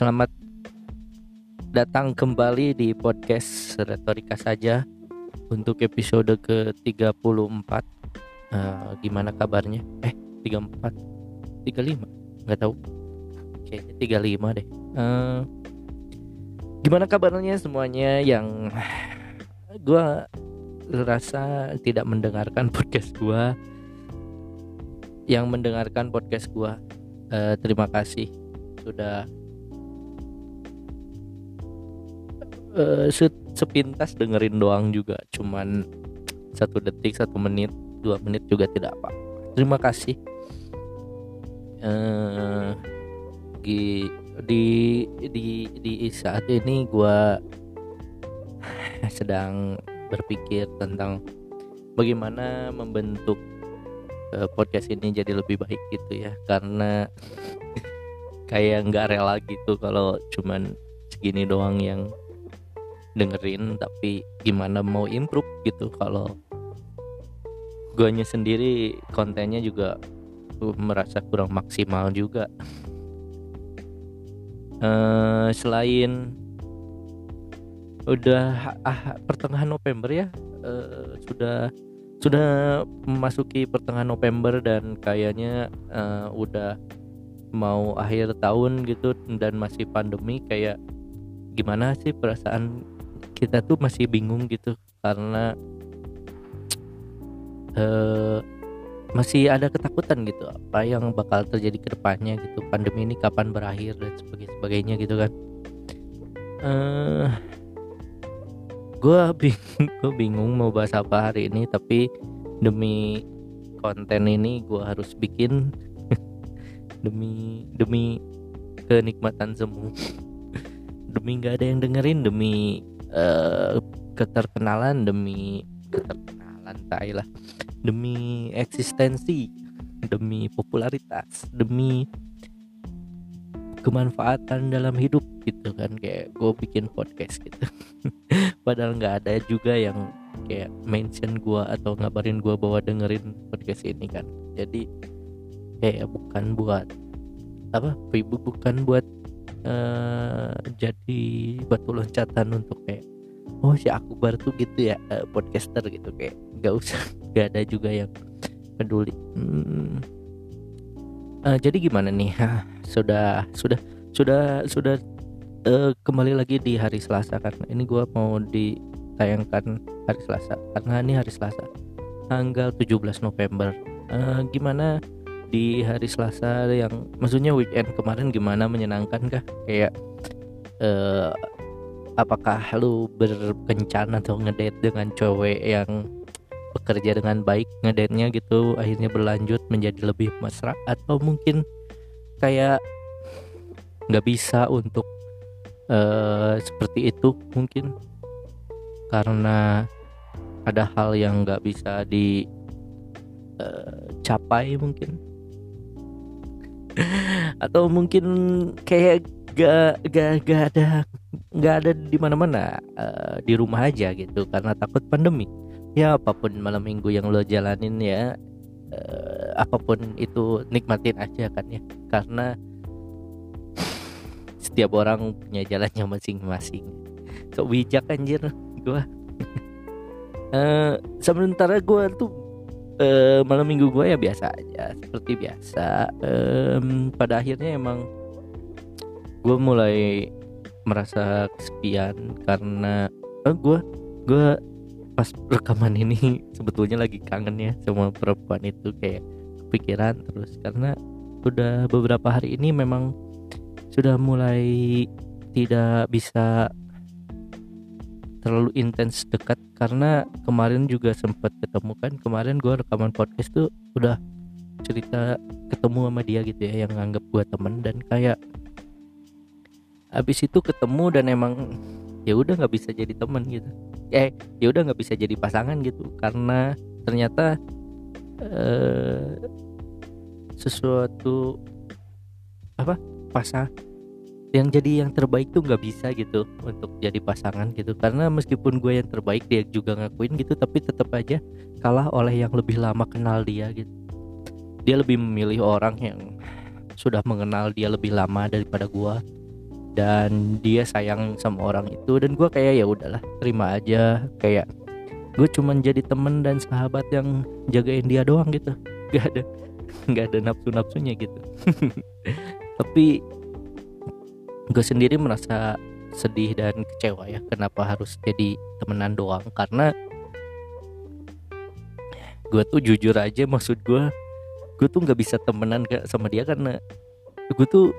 selamat datang kembali di podcast Retorika saja untuk episode ke-34 uh, Gimana kabarnya? Eh, 34 35? Nggak tahu Kayaknya 35 deh uh, Gimana kabarnya semuanya yang Gue rasa tidak mendengarkan podcast gue Yang mendengarkan podcast gue uh, Terima kasih sudah uh, sepintas dengerin doang juga. Cuman satu detik satu menit dua menit juga tidak apa terima kasih. Uh, di di di di saat ini gue sedang berpikir tentang bagaimana membentuk uh, podcast ini jadi lebih baik gitu ya. Karena kayak nggak rela gitu kalau cuman segini doang yang dengerin tapi gimana mau improve gitu. Kalau guanya sendiri kontennya juga merasa kurang maksimal juga. Uh, selain udah ah, pertengahan November ya uh, sudah sudah memasuki pertengahan November dan kayaknya uh, udah mau akhir tahun gitu dan masih pandemi kayak gimana sih perasaan kita tuh masih bingung gitu karena uh, masih ada ketakutan gitu apa yang bakal terjadi ke depannya gitu pandemi ini kapan berakhir dan sebagainya, gitu kan. Uh, eh, gue bingung bingung mau bahas apa hari ini tapi demi konten ini gue harus bikin demi demi kenikmatan semua. Demi nggak ada yang dengerin demi uh, keterkenalan demi keterkenalan tai lah. Demi eksistensi demi popularitas demi kemanfaatan dalam hidup gitu kan. Kayak gue bikin podcast gitu. Padahal nggak ada juga yang kayak mention gue atau ngabarin gue bahwa dengerin podcast ini kan. Jadi kayak bukan buat apa bukan buat uh, jadi batu loncatan untuk kayak oh si Akbar tuh gitu ya uh, podcaster gitu. Kayak gak usah gak ada juga yang peduli. Hmm. uh, jadi gimana nih? Sudah sudah sudah sudah uh, kembali lagi di hari Selasa karena ini gue mau ditayangkan hari Selasa. Karena ini hari Selasa tanggal 17 November. Uh, gimana di hari Selasa yang maksudnya weekend kemarin gimana menyenangkan kah? Kayak uh, apakah lu berkencan atau ngedate dengan cewek yang bekerja dengan baik ngedate-nya gitu akhirnya berlanjut menjadi lebih mesra? Atau mungkin kayak nggak bisa untuk uh, seperti itu mungkin? Karena ada hal yang nggak bisa dicapai uh, mungkin atau mungkin kayak gak gak gak ada gak ada di mana-mana uh, di rumah aja gitu karena takut pandemi. Ya apa pun malam minggu yang lo jalanin ya uh, apa pun itu nikmatin aja kan ya. Karena setiap orang punya jalannya masing-masing. So bijak anjir gua. Uh, sementara gua tuh uh, malam minggu gue ya biasa aja seperti biasa. Um, pada akhirnya emang gue mulai merasa kesepian karena uh, gue gue pas rekaman ini sebetulnya lagi kangen ya sama perempuan itu kayak kepikiran terus. Karena udah beberapa hari ini memang sudah mulai tidak bisa terlalu intens dekat karena kemarin juga sempat ketemu kan kemarin gue rekaman podcast tuh udah cerita ketemu sama dia gitu ya yang nganggap gue temen dan kayak abis itu ketemu dan emang ya udah nggak bisa jadi temen gitu. Eh ya udah nggak bisa jadi pasangan gitu karena ternyata eh, sesuatu apa pasang yang jadi yang terbaik tuh nggak bisa gitu untuk jadi pasangan gitu. Karena meskipun gue yang terbaik dia juga ngakuin gitu tapi tetap aja kalah oleh yang lebih lama kenal dia gitu. Dia lebih memilih orang yang sudah mengenal dia lebih lama daripada gue dan dia sayang sama orang itu dan gue kayak ya udahlah terima aja. Kayak gue cuman jadi temen dan sahabat yang jagain dia doang gitu. Gak ada nggak ada nafsu nafsunya gitu. Tapi gue sendiri merasa sedih dan kecewa ya kenapa harus jadi temenan doang? Karena gue tuh jujur aja maksud gue gue tuh nggak bisa temenan sama dia karena gue tuh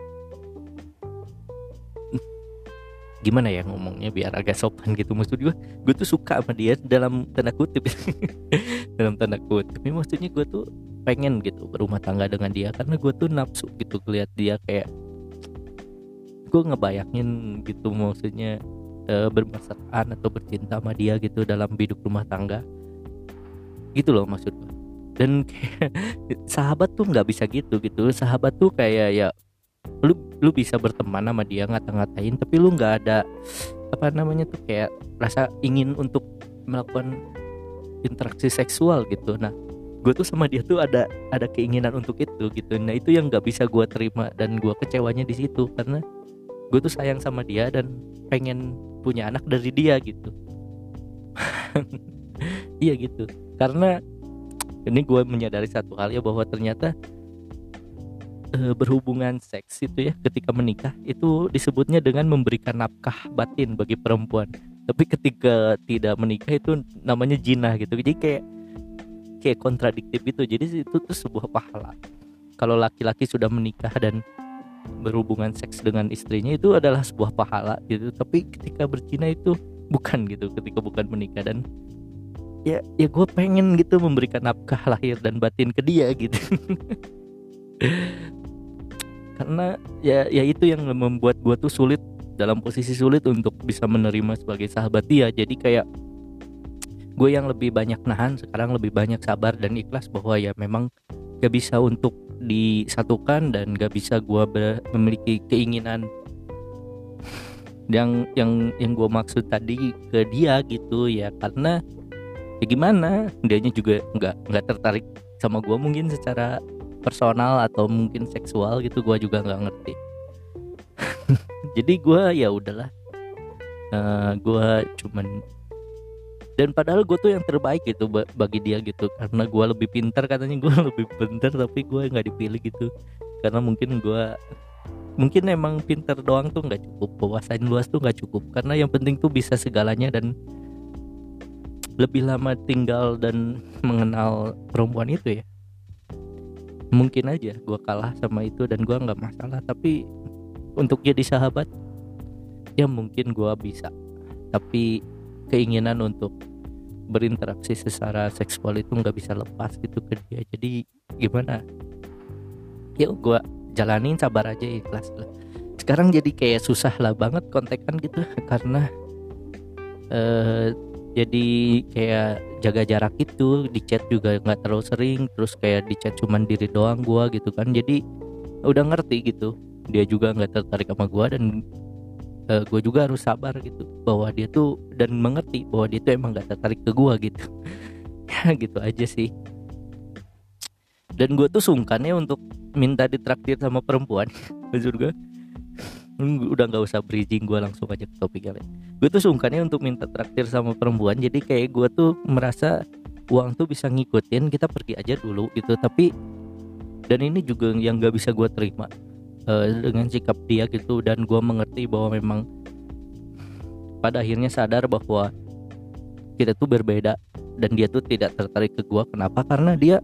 gimana ya ngomongnya biar agak sopan gitu. Maksud gue gue tuh suka sama dia dalam tanda kutip. Dalam tanda kutip. Tapi maksudnya gue tuh pengen gitu berumah tangga dengan dia karena gue tuh nafsu gitu ngeliat dia kayak gue ngebayangin gitu maksudnya e, bermesraan atau bercinta sama dia gitu dalam hidup rumah tangga. Gitu loh maksud dan kayak sahabat tuh nggak bisa gitu gitu. Sahabat tuh kayak ya lu lu bisa berteman sama dia ngata-ngatain tapi lu nggak ada apa namanya tuh kayak rasa ingin untuk melakukan interaksi seksual gitu. Nah gue tuh sama dia tuh ada ada keinginan untuk itu gitu. Nah itu yang nggak bisa gue terima dan gue kecewanya di situ karena gue tuh sayang sama dia dan pengen punya anak dari dia gitu. Iya gitu. Karena ini gue menyadari satu hal ya bahwa ternyata e, berhubungan seks itu ya ketika menikah itu disebutnya dengan memberikan nafkah batin bagi perempuan. Tapi ketika tidak menikah itu namanya jinah gitu. Jadi kayak kayak kontradiktif itu jadi itu tuh sebuah pahala. Kalau laki-laki sudah menikah dan berhubungan seks dengan istrinya itu adalah sebuah pahala gitu. Tapi ketika berzina itu bukan gitu ketika bukan menikah. Dan ya ya gue pengen gitu memberikan nafkah lahir dan batin ke dia gitu. Karena ya ya itu yang membuat gue tuh sulit dalam posisi sulit untuk bisa menerima sebagai sahabat dia. Jadi kayak gue yang lebih banyak nahan sekarang lebih banyak sabar dan ikhlas bahwa ya memang gak bisa untuk disatukan dan gak bisa gue memiliki keinginan yang yang yang gue maksud tadi ke dia gitu ya. Karena ya gimana dianya juga nggak nggak tertarik sama gue mungkin secara personal atau mungkin seksual gitu gue juga nggak ngerti. Jadi gue ya udahlah. Uh, eh, gue cuman dan padahal gue tuh yang terbaik gitu bagi dia gitu. Karena gue lebih pintar katanya gue lebih pintar tapi gue nggak dipilih gitu. Karena mungkin gue mungkin emang pintar doang tuh nggak cukup wawasan luas tuh nggak cukup. Karena yang penting tuh bisa segalanya dan lebih lama tinggal dan mengenal perempuan itu ya. Mungkin aja gue kalah sama itu dan gue nggak masalah. Tapi untuk jadi sahabat ya mungkin gue bisa. Tapi keinginan untuk berinteraksi secara seksual itu nggak bisa lepas gitu ke dia. Jadi gimana? Ya gue jalanin sabar aja ikhlas lah. Sekarang jadi kayak susah lah banget kontekan gitu karena eh, jadi kayak jaga jarak itu di chat juga nggak terlalu sering terus kayak di chat cuman diri doang gua gitu kan. Jadi udah ngerti gitu dia juga nggak tertarik sama gua dan uh, gua juga harus sabar gitu bahwa dia tuh dan mengerti bahwa dia tuh emang nggak tertarik ke gua gitu. Ya gitu aja sih. Dan gue tuh sungkan ya untuk minta ditraktir sama perempuan. Maksud gue udah nggak usah bridging gue langsung aja ke topik kali gue tuh sungkannya untuk minta traktir sama perempuan jadi kayak gue tuh merasa uang tuh bisa ngikutin kita pergi aja dulu gitu. Tapi dan ini juga yang nggak bisa gue terima uh, dengan sikap dia gitu. Dan gue mengerti bahwa memang pada akhirnya sadar bahwa kita tuh berbeda. Dan dia tuh tidak tertarik ke gue kenapa? Karena dia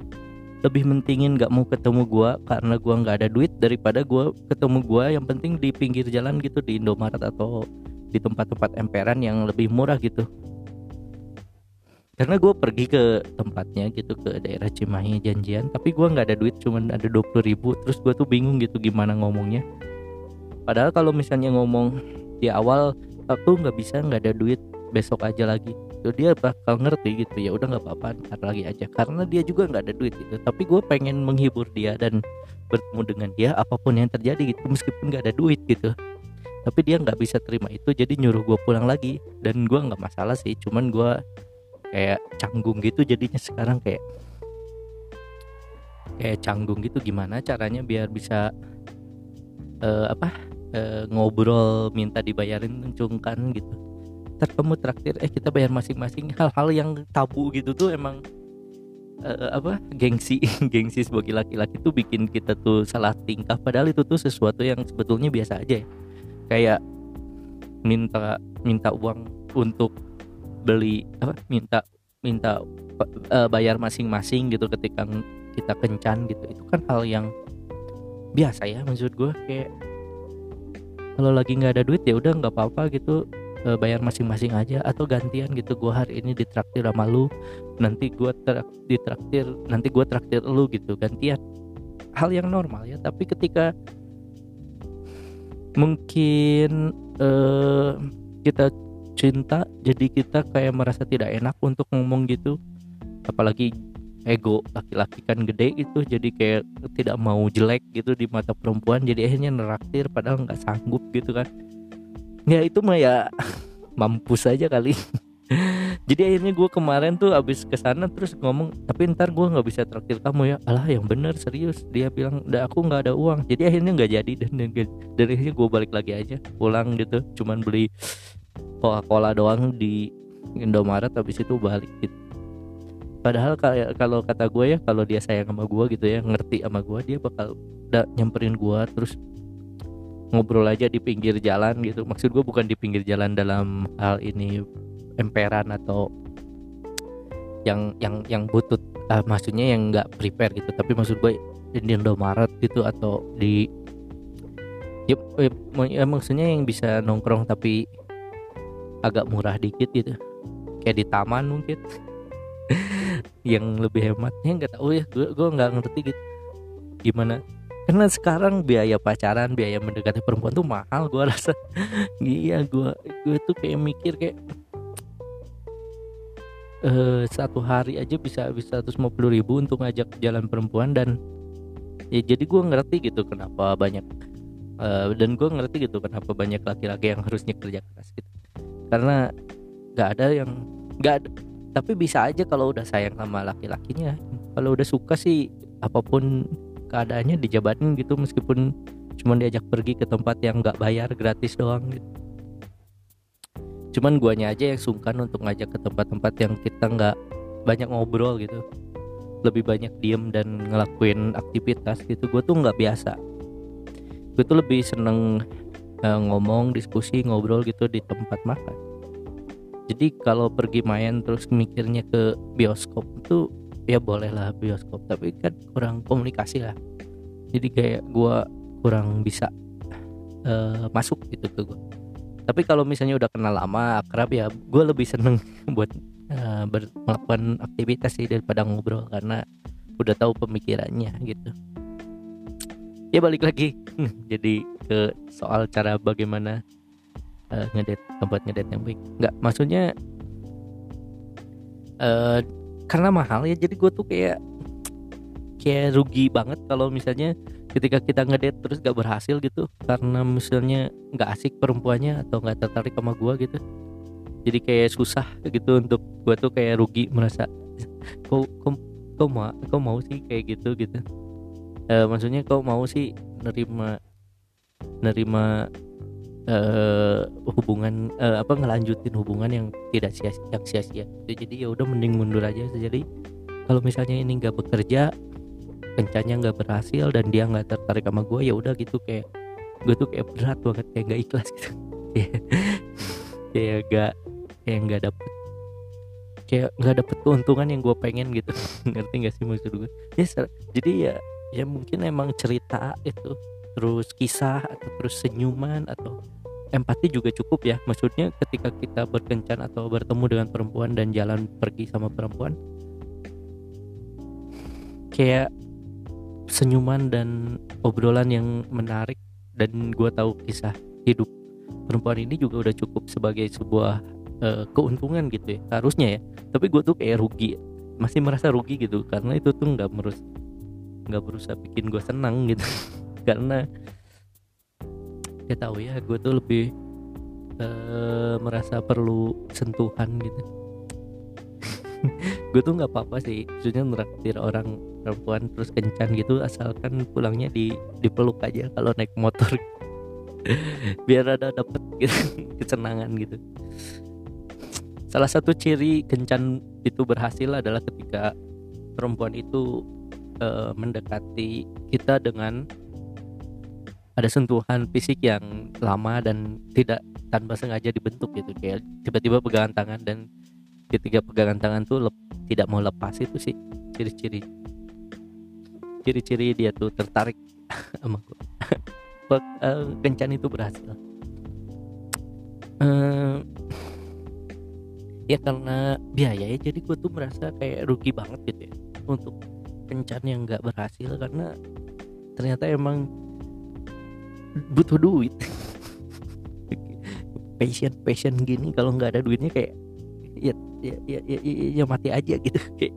lebih mentingin gak mau ketemu gue karena gue nggak ada duit daripada gue ketemu gue yang penting di pinggir jalan gitu di Indomaret atau di tempat-tempat emperan yang lebih murah gitu karena gue pergi ke tempatnya gitu ke daerah Cimahi janjian. Tapi gue nggak ada duit cuman ada 20 ribu. Terus gue tuh bingung gitu gimana ngomongnya. Padahal kalau misalnya ngomong di awal aku nggak bisa nggak ada duit besok aja lagi. Gitu dia bakal ngerti gitu ya udah nggak apa-apa ntar lagi aja. Karena dia juga nggak ada duit gitu. Tapi gue pengen menghibur dia dan bertemu dengan dia apa pun yang terjadi gitu meskipun nggak ada duit gitu. Tapi dia nggak bisa terima itu jadi nyuruh gue pulang lagi. Dan gue nggak masalah sih cuman gue kayak canggung gitu jadinya sekarang kayak kayak canggung gitu. Gimana caranya biar bisa uh, apa uh, ngobrol minta dibayarin cungkan gitu. Ntar kamu traktir eh kita bayar masing-masing. Hal-hal yang tabu gitu tuh emang uh, apa gengsi gengsi sebagai laki-laki tuh bikin kita tuh salah tingkah. Padahal itu tuh sesuatu yang sebetulnya biasa aja ya. Kayak minta minta uang untuk beli apa minta minta uh, bayar masing-masing gitu ketika kita kencan gitu. Itu kan hal yang biasa ya maksud gue kayak kalau lagi nggak ada duit ya udah nggak apa-apa gitu e, bayar masing-masing aja atau gantian gitu. Gue hari ini ditraktir sama lu nanti gue ter ditraktir nanti gue traktir lu gitu gantian. Hal yang normal ya tapi ketika mungkin uh, kita cinta jadi kita kayak merasa tidak enak untuk ngomong gitu. Apalagi ego laki-laki kan gede gitu jadi kayak tidak mau jelek gitu di mata perempuan jadi akhirnya neraktir padahal nggak sanggup gitu kan. Ya itu mah ya mampus aja kali. Jadi akhirnya gue kemarin tuh abis ke sana terus ngomong tapi ntar gue nggak bisa traktir kamu ya. Alah yang bener serius. Dia bilang udah aku nggak ada uang. Jadi akhirnya nggak jadi dan dan akhirnya gue balik lagi aja pulang gitu. Cuman beli coca cola doang di Indomaret habis itu balik. Gitu padahal kalau kata gue ya kalau dia sayang sama gue gitu ya ngerti sama gue dia bakal udah nyamperin gue terus ngobrol aja di pinggir jalan gitu. Maksud gue bukan di pinggir jalan dalam hal ini emperan atau yang yang yang butut uh, maksudnya yang nggak prepare gitu. Tapi maksud gue di Indomaret gitu atau di ya, ya, ya maksudnya yang bisa nongkrong tapi agak murah dikit gitu. Kayak di taman mungkin. Yang lebih hematnya nggak tahu ya gue gue nggak ngerti gitu. Gimana? Karena sekarang biaya pacaran biaya mendekati perempuan tuh mahal gue rasa. Iya gue gue tuh kayak mikir kayak uh, satu hari aja bisa bisa 150 ribu untuk ngajak jalan perempuan dan ya jadi gue ngerti gitu kenapa banyak uh, dan gue ngerti gitu kenapa banyak laki-laki yang harusnya kerja keras gitu karena nggak ada yang nggak tapi bisa aja kalau udah sayang sama laki-lakinya. Kalau udah suka sih apa pun keadaannya dijabatin gitu meskipun cuma diajak pergi ke tempat yang nggak bayar gratis doang gitu. Cuman guanya aja yang sungkan untuk ngajak ke tempat-tempat yang kita nggak banyak ngobrol gitu. Lebih banyak diem dan ngelakuin aktivitas gitu. Gue tuh nggak biasa. Gue tuh lebih seneng uh, ngomong diskusi ngobrol gitu di tempat makan. Jadi kalau pergi main terus mikirnya ke bioskop itu ya boleh lah bioskop tapi kan kurang komunikasi lah. Jadi kayak gue kurang bisa uh, masuk gitu ke gue tapi kalau misalnya udah kenal lama akrab ya gue lebih seneng buat uh, melakukan aktivitas sih daripada ngobrol karena udah tahu pemikirannya gitu ya balik lagi. Jadi ke soal cara bagaimana uh, ngedet tempat ngedet yang baik. Nggak maksudnya uh, karena mahal ya jadi gue tuh kayak kayak rugi banget kalau misalnya ketika kita ngedate terus gak berhasil gitu karena misalnya nggak asik perempuannya atau nggak tertarik sama gue gitu. Jadi kayak susah gitu untuk gue tuh kayak rugi merasa kok kok mau kok mau sih kayak gitu gitu e, maksudnya kok mau sih nerima nerima uh, hubungan uh, apa ngelanjutin hubungan yang tidak sia yang sia-sia jadi ya udah mending mundur aja. Jadi kalau misalnya ini nggak bekerja kencannya nggak berhasil dan dia nggak tertarik sama gue ya udah gitu. Kayak gue tuh kayak berat banget kayak nggak ikhlas gitu. Kayak nggak kayak nggak dapet kayak nggak dapet keuntungan yang gue pengen gitu. Ngerti gak sih maksud gue ya jadi ya ya mungkin emang cerita itu terus kisah atau terus senyuman atau empati juga cukup ya. Maksudnya ketika kita berkencan atau bertemu dengan perempuan dan jalan pergi sama perempuan kayak senyuman dan obrolan yang menarik. Dan gue tahu kisah hidup perempuan ini juga udah cukup sebagai sebuah uh, keuntungan gitu ya harusnya ya. Tapi gue tuh kayak rugi masih merasa rugi gitu karena itu tuh nggak merus nggak berusaha bikin gue senang gitu. Karena ya tahu ya gue tuh lebih uh, merasa perlu sentuhan gitu. Gue tuh nggak apa-apa sih maksudnya neraktir orang perempuan terus kencan gitu asalkan pulangnya di dipeluk aja kalau naik motor. Biar ada dapet gitu, kesenangan gitu. Salah satu ciri kencan itu berhasil adalah ketika perempuan itu uh, mendekati kita dengan ada sentuhan fisik yang lama dan tidak tanpa sengaja dibentuk gitu. Kayak tiba-tiba pegangan tangan dan ketika pegangan tangan tuh lep, tidak mau lepas itu sih. Ciri-ciri. Ciri-ciri dia tuh tertarik sama gue uh, kencan itu berhasil. Uh, ya karena biaya ya jadi gue tuh merasa kayak rugi banget gitu ya. Untuk kencan yang nggak berhasil karena ternyata emang butuh duit. Passion passion gini kalau nggak ada duitnya kayak ya ya ya, ya, ya, ya mati aja gitu. Kayak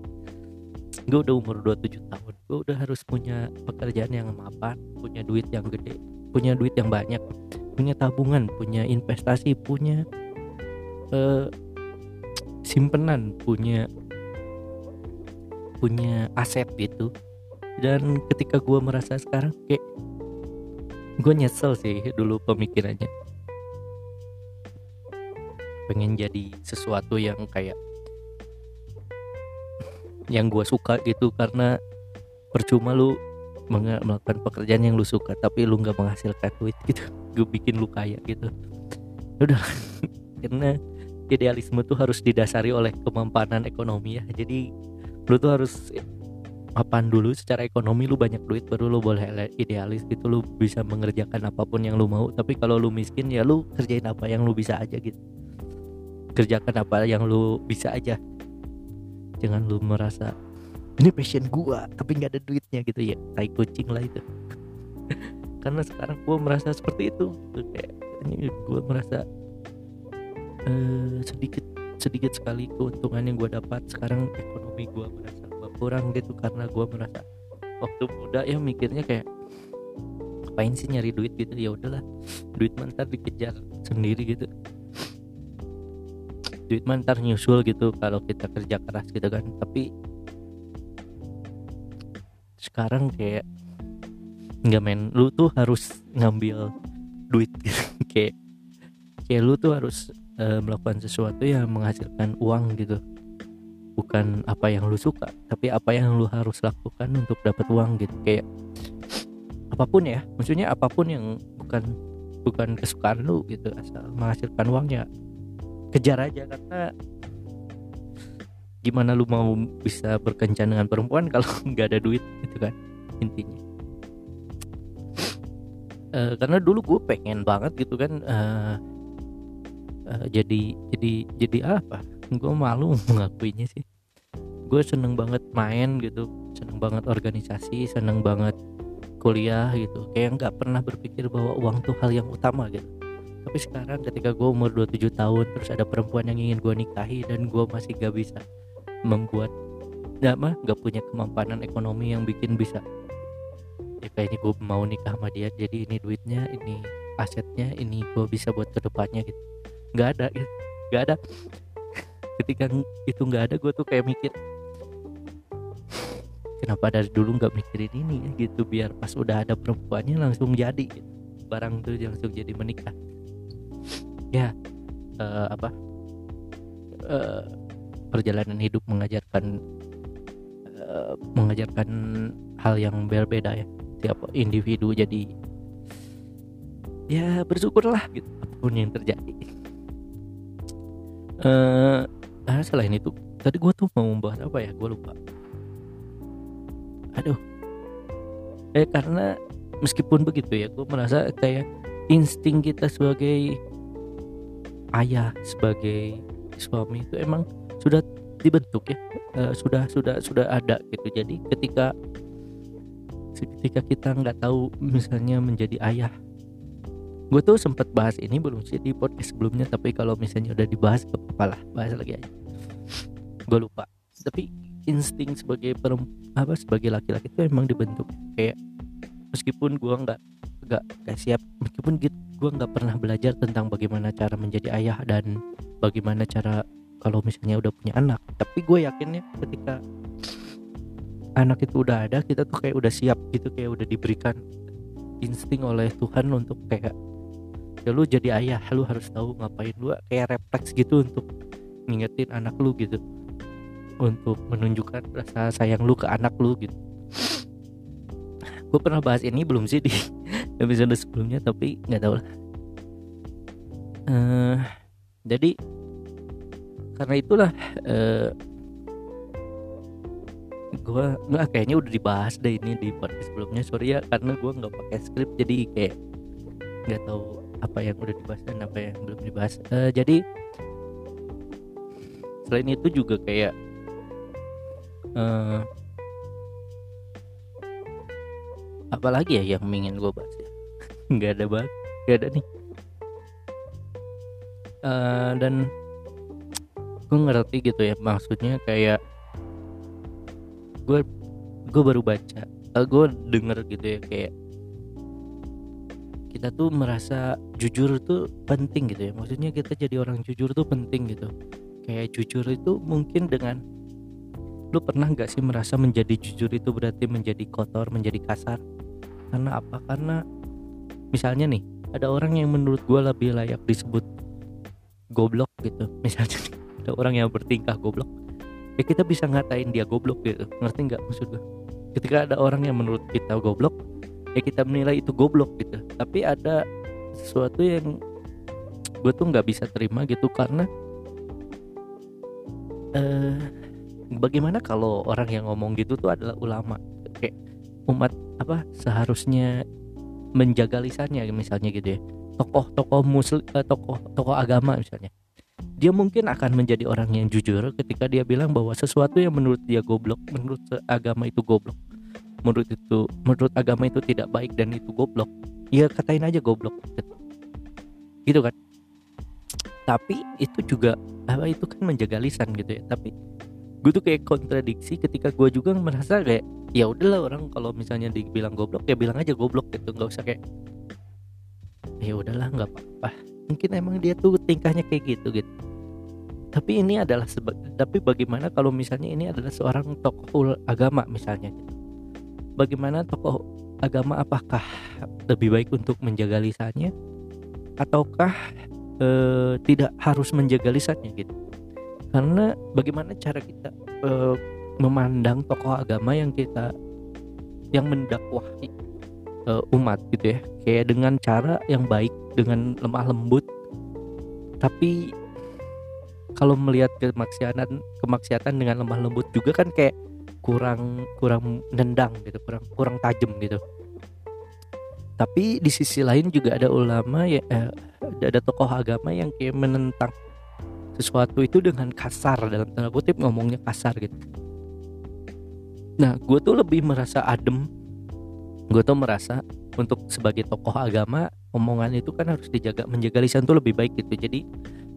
gue udah umur 27 tahun gue udah harus punya pekerjaan yang mapan punya duit yang gede punya duit yang banyak punya tabungan punya investasi punya uh, simpenan punya punya aset gitu. Dan ketika gue merasa sekarang kayak gue nyesel sih dulu pemikirannya. Pengen jadi sesuatu yang kayak yang gue suka gitu karena percuma lu melakukan pekerjaan yang lu suka tapi lu nggak menghasilkan duit gitu. Gue bikin lu kaya gitu. Udah karena idealisme tuh harus didasari oleh kemampanan ekonomi ya. Jadi lu tuh harus apaan dulu secara ekonomi lu banyak duit baru lu boleh idealis gitu lu bisa mengerjakan apa pun yang lu mau. Tapi kalau lu miskin ya lu kerjain apa yang lu bisa aja gitu. Kerjakan apa yang lu bisa aja. Jangan lu merasa ini passion gua tapi nggak ada duitnya gitu ya. Tai kucing lah itu. Karena sekarang gua merasa seperti itu. Kayak gua merasa uh, sedikit sedikit sekali keuntungan yang gue dapat. Sekarang ekonomi gue merasa kurang gitu karena gue merasa waktu muda ya mikirnya kayak ngapain sih nyari duit gitu? Ya udahlah duit mantar dikejar sendiri gitu. Duit mantar nyusul gitu kalau kita kerja keras gitu kan. Tapi sekarang kayak nggak main lu tuh harus ngambil duit gitu. Kayak kayak lu tuh harus e, melakukan sesuatu yang menghasilkan uang gitu. Bukan apa yang lu suka tapi apa yang lu harus lakukan untuk dapat uang gitu. Kayak apa pun ya maksudnya apa pun yang bukan bukan kesukaan lu gitu asal menghasilkan uangnya. Kejar aja karena gimana lu mau bisa berkencan dengan perempuan kalau nggak ada duit gitu kan intinya. Uh, karena dulu gue pengen banget gitu kan uh, uh, jadi jadi jadi apa? Gue malu mengakuinya sih. Gue seneng banget main gitu seneng banget organisasi seneng banget kuliah gitu. Kayak nggak pernah berpikir bahwa uang tuh hal yang utama gitu. Tapi sekarang ketika gue umur 27 tahun terus ada perempuan yang ingin gue nikahi dan gue masih gak bisa membuat gak mah gak punya kemampanan ekonomi yang bikin bisa. Ya kayaknya gue mau nikah sama dia jadi ini duitnya ini asetnya ini gue bisa buat ke depannya gitu nggak ada gitu. nggak ada. Ketika itu nggak ada gue tuh kayak mikir kenapa dari dulu nggak mikirin ini gitu. Biar pas udah ada perempuannya langsung jadi gitu. barang tuh langsung jadi menikah. Ya uh, apa uh, perjalanan hidup mengajarkan uh, mengajarkan hal yang berbeda ya. Tiap individu jadi ya bersyukurlah gitu. Apa pun yang terjadi uh, ah selain itu tadi gue tuh mau membahas apa ya? Gue lupa. Aduh. Eh karena meskipun begitu ya gue merasa kayak insting kita sebagai ayah sebagai suami itu emang sudah dibentuk ya. Uh, sudah sudah sudah ada gitu. Jadi ketika ketika kita nggak tahu misalnya menjadi ayah gue tuh sempat bahas ini belum sih di podcast sebelumnya tapi kalau misalnya udah dibahas gak apa lah bahas lagi aja. Gue lupa. Tapi insting sebagai perempuan apa sebagai laki-laki itu emang dibentuk kayak meskipun gue nggak nggak kayak siap meskipun gitu gue nggak pernah belajar tentang bagaimana cara menjadi ayah dan bagaimana cara kalau misalnya udah punya anak tapi gue yakin ya ketika anak itu udah ada kita tuh kayak udah siap gitu kayak udah diberikan insting oleh Tuhan untuk kayak ya lu jadi ayah lu harus tahu ngapain lu kayak refleks gitu untuk ngingetin anak lu gitu. Untuk menunjukkan rasa sayang lu ke anak lu gitu. Gue pernah bahas ini belum sih di episode sebelumnya tapi nggak tahu lah. Uh, jadi karena itulah uh, gue nggak kayaknya udah dibahas deh ini di podcast sebelumnya. Sorry ya karena gue nggak pakai skrip jadi kayak nggak tahu apa yang udah dibahas dan apa yang belum dibahas. Uh, jadi selain itu juga kayak uh, apalagi ya yang ingin gue bahas ya? Nggak ada banget nggak ada nih. Uh, dan gue ngerti gitu ya maksudnya kayak gue gue baru baca uh, gue denger gitu ya kayak kita tuh merasa jujur tuh penting gitu ya. Maksudnya kita jadi orang jujur tuh penting gitu. Kayak jujur itu mungkin dengan lu pernah nggak sih merasa menjadi jujur itu berarti menjadi kotor menjadi kasar? Karena apa? Karena misalnya nih ada orang yang menurut gue lebih layak disebut goblok gitu. Misalnya ada orang yang bertingkah goblok ya kita bisa ngatain dia goblok gitu. Ngerti nggak maksud gue ketika ada orang yang menurut kita goblok ya kita menilai itu goblok gitu. Tapi ada sesuatu yang gue tuh nggak bisa terima gitu karena eh, bagaimana kalau orang yang ngomong gitu tuh adalah ulama. Kayak umat apa seharusnya menjaga lisannya misalnya gitu ya. Tokoh-tokoh muslim eh, tokoh tokoh agama misalnya. Dia mungkin akan menjadi orang yang jujur ketika dia bilang bahwa sesuatu yang menurut dia goblok menurut agama itu goblok. Menurut itu menurut agama itu tidak baik dan itu goblok ya katain aja goblok. Gitu, gitu kan? Tapi itu juga apa itu kan menjaga lisan gitu ya. Tapi gue tuh kayak kontradiksi ketika gue juga merasa kayak ya udahlah orang kalau misalnya dibilang goblok ya bilang aja goblok gitu. Nggak usah kayak ya udahlah nggak apa-apa. Mungkin emang dia tuh tingkahnya kayak gitu gitu. Tapi ini adalah sebab tapi bagaimana kalau misalnya ini adalah seorang tokoh agama misalnya gitu. Bagaimana tokoh agama apakah lebih baik untuk menjaga lisannya? Ataukah e, tidak harus menjaga lisannya gitu? Karena bagaimana cara kita e, memandang tokoh agama yang kita yang mendakwahi e, umat gitu ya? Kayak dengan cara yang baik dengan lemah lembut. Tapi kalau melihat kemaksiatan kemaksiatan dengan lemah lembut juga kan kayak kurang kurang nendang gitu kurang kurang tajam gitu. Tapi di sisi lain juga ada ulama ya eh, ada tokoh agama yang kayak menentang sesuatu itu dengan kasar dalam tanda kutip ngomongnya kasar gitu. Nah gue tuh lebih merasa adem. Gue tuh merasa untuk sebagai tokoh agama omongan itu kan harus dijaga menjaga lisan tuh lebih baik gitu. Jadi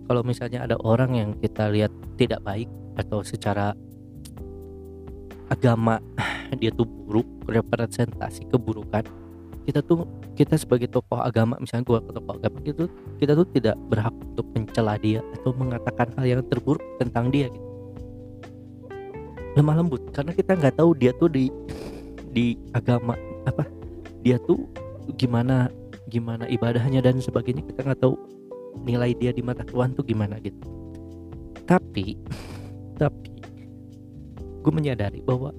kalau misalnya ada orang yang kita lihat tidak baik atau secara agama dia tuh buruk representasi keburukan. Kita tuh kita sebagai tokoh agama misalnya gua tokoh agama gitu kita tuh tidak berhak untuk mencela dia atau mengatakan hal yang terburuk tentang dia gitu. Lemah lembut karena kita nggak tahu dia tuh di di agama apa dia tuh gimana gimana ibadahnya dan sebagainya kita nggak tahu nilai dia di mata Tuhan tuh gimana gitu. Tapi tapi gue menyadari bahwa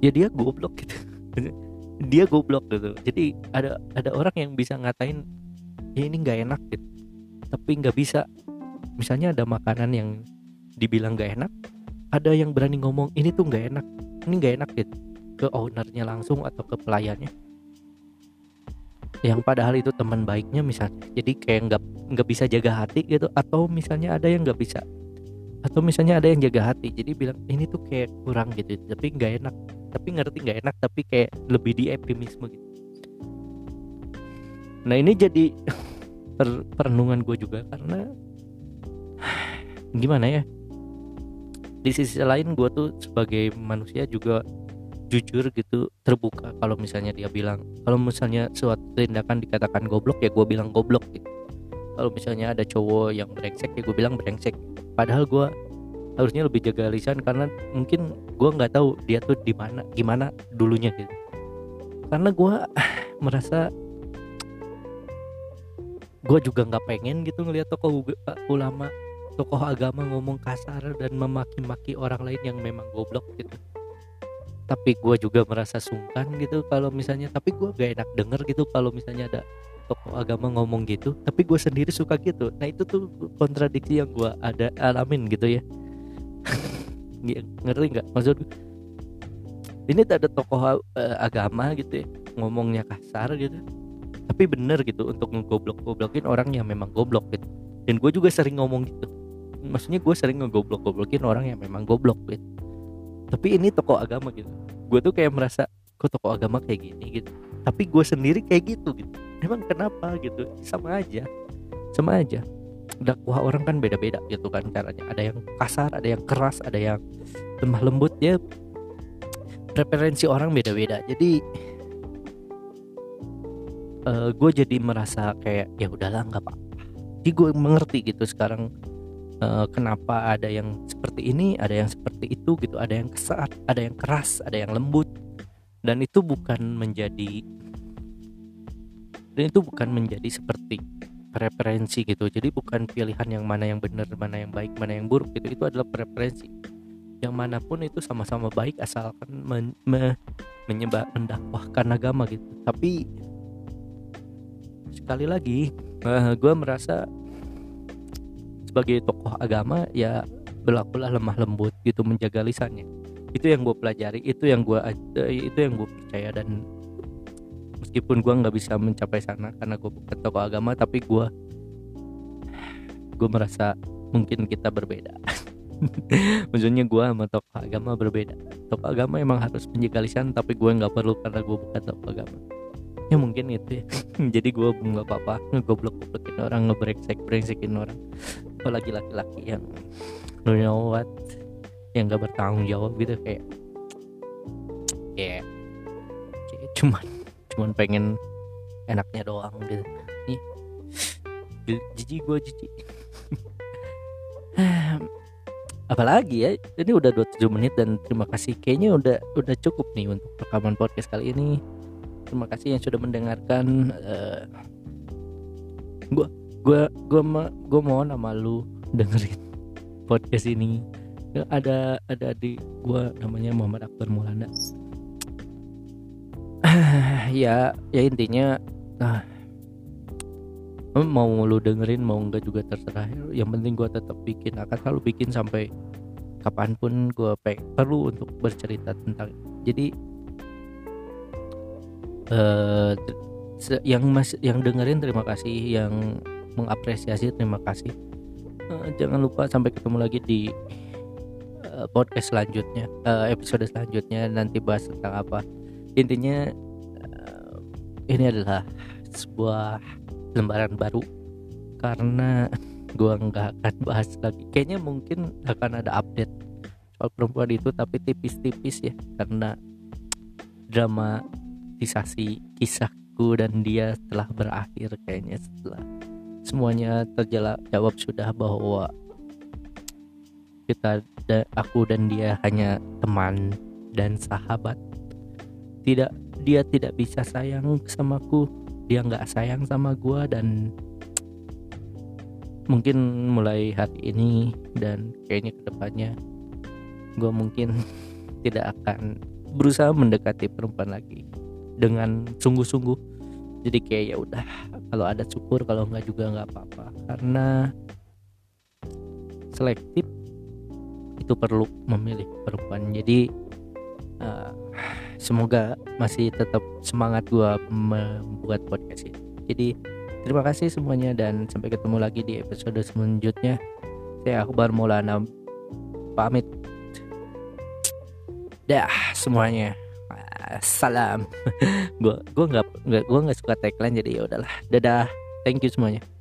ya dia goblok gitu. Dia goblok gitu. Jadi ada ada orang yang bisa ngatain ya ini nggak enak gitu. Tapi nggak bisa. Misalnya ada makanan yang dibilang nggak enak ada yang berani ngomong ini tuh nggak enak ini nggak enak gitu. Ke ownernya langsung atau ke pelayannya. Yang padahal itu teman baiknya misalnya. Jadi kayak nggak nggak bisa jaga hati gitu. Atau misalnya ada yang nggak bisa atau misalnya ada yang jaga hati jadi bilang ini tuh kayak kurang gitu tapi nggak enak. Tapi ngerti nggak enak tapi kayak lebih di epimisme gitu. Nah ini jadi per perenungan gue juga karena gimana ya? Di sisi lain gue tuh sebagai manusia juga jujur gitu terbuka. Kalau misalnya dia bilang kalau misalnya suatu tindakan dikatakan goblok ya gue bilang goblok gitu kalau misalnya ada cowok yang brengsek ya gue bilang brengsek. Padahal gue harusnya lebih jaga lisan karena mungkin gue nggak tahu dia tuh di mana gimana dulunya gitu. Karena gue merasa gue juga nggak pengen gitu ngelihat tokoh ulama tokoh agama ngomong kasar dan memaki-maki orang lain yang memang goblok gitu tapi gue juga merasa sungkan gitu kalau misalnya tapi gue gak enak denger gitu kalau misalnya ada tokoh agama ngomong gitu tapi gue sendiri suka gitu. Nah itu tuh kontradiksi yang gue ada alamin gitu ya. Ngerti nggak? Maksud ini tak ada tokoh uh, agama gitu ya ngomongnya kasar gitu tapi bener gitu untuk ngegoblok-goblokin orang yang memang goblok gitu. Dan gue juga sering ngomong gitu. Maksudnya gue sering ngegoblok-goblokin orang yang memang goblok gitu tapi ini tokoh agama gitu. Gue tuh kayak merasa kok tokoh agama kayak gini? gitu. Tapi gue sendiri kayak gitu gitu. Emang kenapa gitu? Sama aja. Sama aja. Dakwah orang kan beda-beda gitu kan caranya. Ada yang kasar ada yang keras ada yang lemah lembut ya. Preferensi orang beda-beda. Jadi uh, eh, gue jadi merasa kayak ya udahlah nggak apa-apa. Jadi gue mengerti gitu sekarang uh, kenapa ada yang seperti ini ada yang seperti itu gitu ada yang kesat ada yang keras ada yang lembut. Dan itu bukan menjadi dan itu bukan menjadi seperti preferensi gitu. Jadi bukan pilihan yang mana yang benar mana yang baik mana yang buruk gitu. Itu adalah preferensi. Yang mana pun itu sama-sama baik asalkan men me menyebab mendakwahkan agama gitu. Tapi sekali lagi uh, eh, gue merasa sebagai tokoh agama ya berlakulah lemah lembut gitu menjaga lisannya. Itu yang gue pelajari itu yang gue itu yang gue percaya dan meskipun gue nggak bisa mencapai sana karena gue bukan tokoh agama tapi gue gue merasa mungkin kita berbeda. Maksudnya gue sama tokoh agama berbeda. Tokoh agama emang harus menjaga lisan tapi gue nggak perlu karena gue bukan tokoh agama. Ya mungkin itu ya. Jadi gue nggak apa-apa ngegoblok goblokin orang ngebrengsek brengsekin orang apalagi laki-laki yang you know what yang gak bertanggung jawab gitu kayak kayak, kayak cuman cuman pengen enaknya doang gitu. Nih jijik gue jijik. Apalagi ya ini udah 27 menit dan terima kasih. Kayaknya udah udah cukup nih untuk rekaman podcast kali ini. Terima kasih yang sudah mendengarkan uh, gua gua gua ma, gua mohon sama lu dengerin podcast ini. Ada ada di gua namanya Muhammad Akbar Mulanda ya ya intinya nah mau lu dengerin mau enggak juga terserah. Yang penting gua tetap bikin akan selalu bikin sampai kapan pun gue perlu untuk bercerita tentang jadi uh, yang mas yang dengerin terima kasih yang mengapresiasi terima kasih. Uh, jangan lupa sampai ketemu lagi di uh, podcast selanjutnya uh, episode selanjutnya nanti bahas tentang apa. Intinya uh, ini adalah sebuah lembaran baru karena gua nggak akan bahas lagi. Kayaknya mungkin akan ada update soal perempuan itu tapi tipis-tipis ya karena drama kisahku dan dia telah berakhir kayaknya setelah semuanya terjawab sudah bahwa kita aku dan dia hanya teman dan sahabat. Tidak dia tidak bisa sayang sama aku dia nggak sayang sama gua dan mungkin mulai hari ini dan kayaknya ke depannya gue mungkin tidak akan berusaha mendekati perempuan lagi dengan sungguh-sungguh jadi kayak ya udah kalau ada syukur kalau nggak juga nggak apa-apa. Karena selektif itu perlu memilih perempuan. Jadi uh, semoga masih tetap semangat gua membuat podcast ini. Jadi terima kasih semuanya dan sampai ketemu lagi di episode selanjutnya. Saya Akbar Maulana pamit. Dah semuanya salam. Gue gue nggak gue nggak suka tagline jadi ya udahlah. Dadah. Thank you semuanya